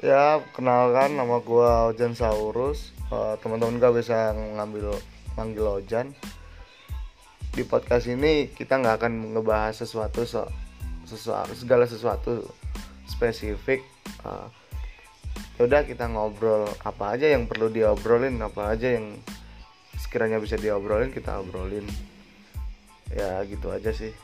Ya, kenalkan nama gua Ojan Saurus. Uh, teman-teman gak bisa ngambil manggil Ojan. Di podcast ini kita nggak akan ngebahas sesuatu so, sesuatu segala sesuatu spesifik. Uh, udah kita ngobrol apa aja yang perlu diobrolin, apa aja yang sekiranya bisa diobrolin kita obrolin. Ya gitu aja sih.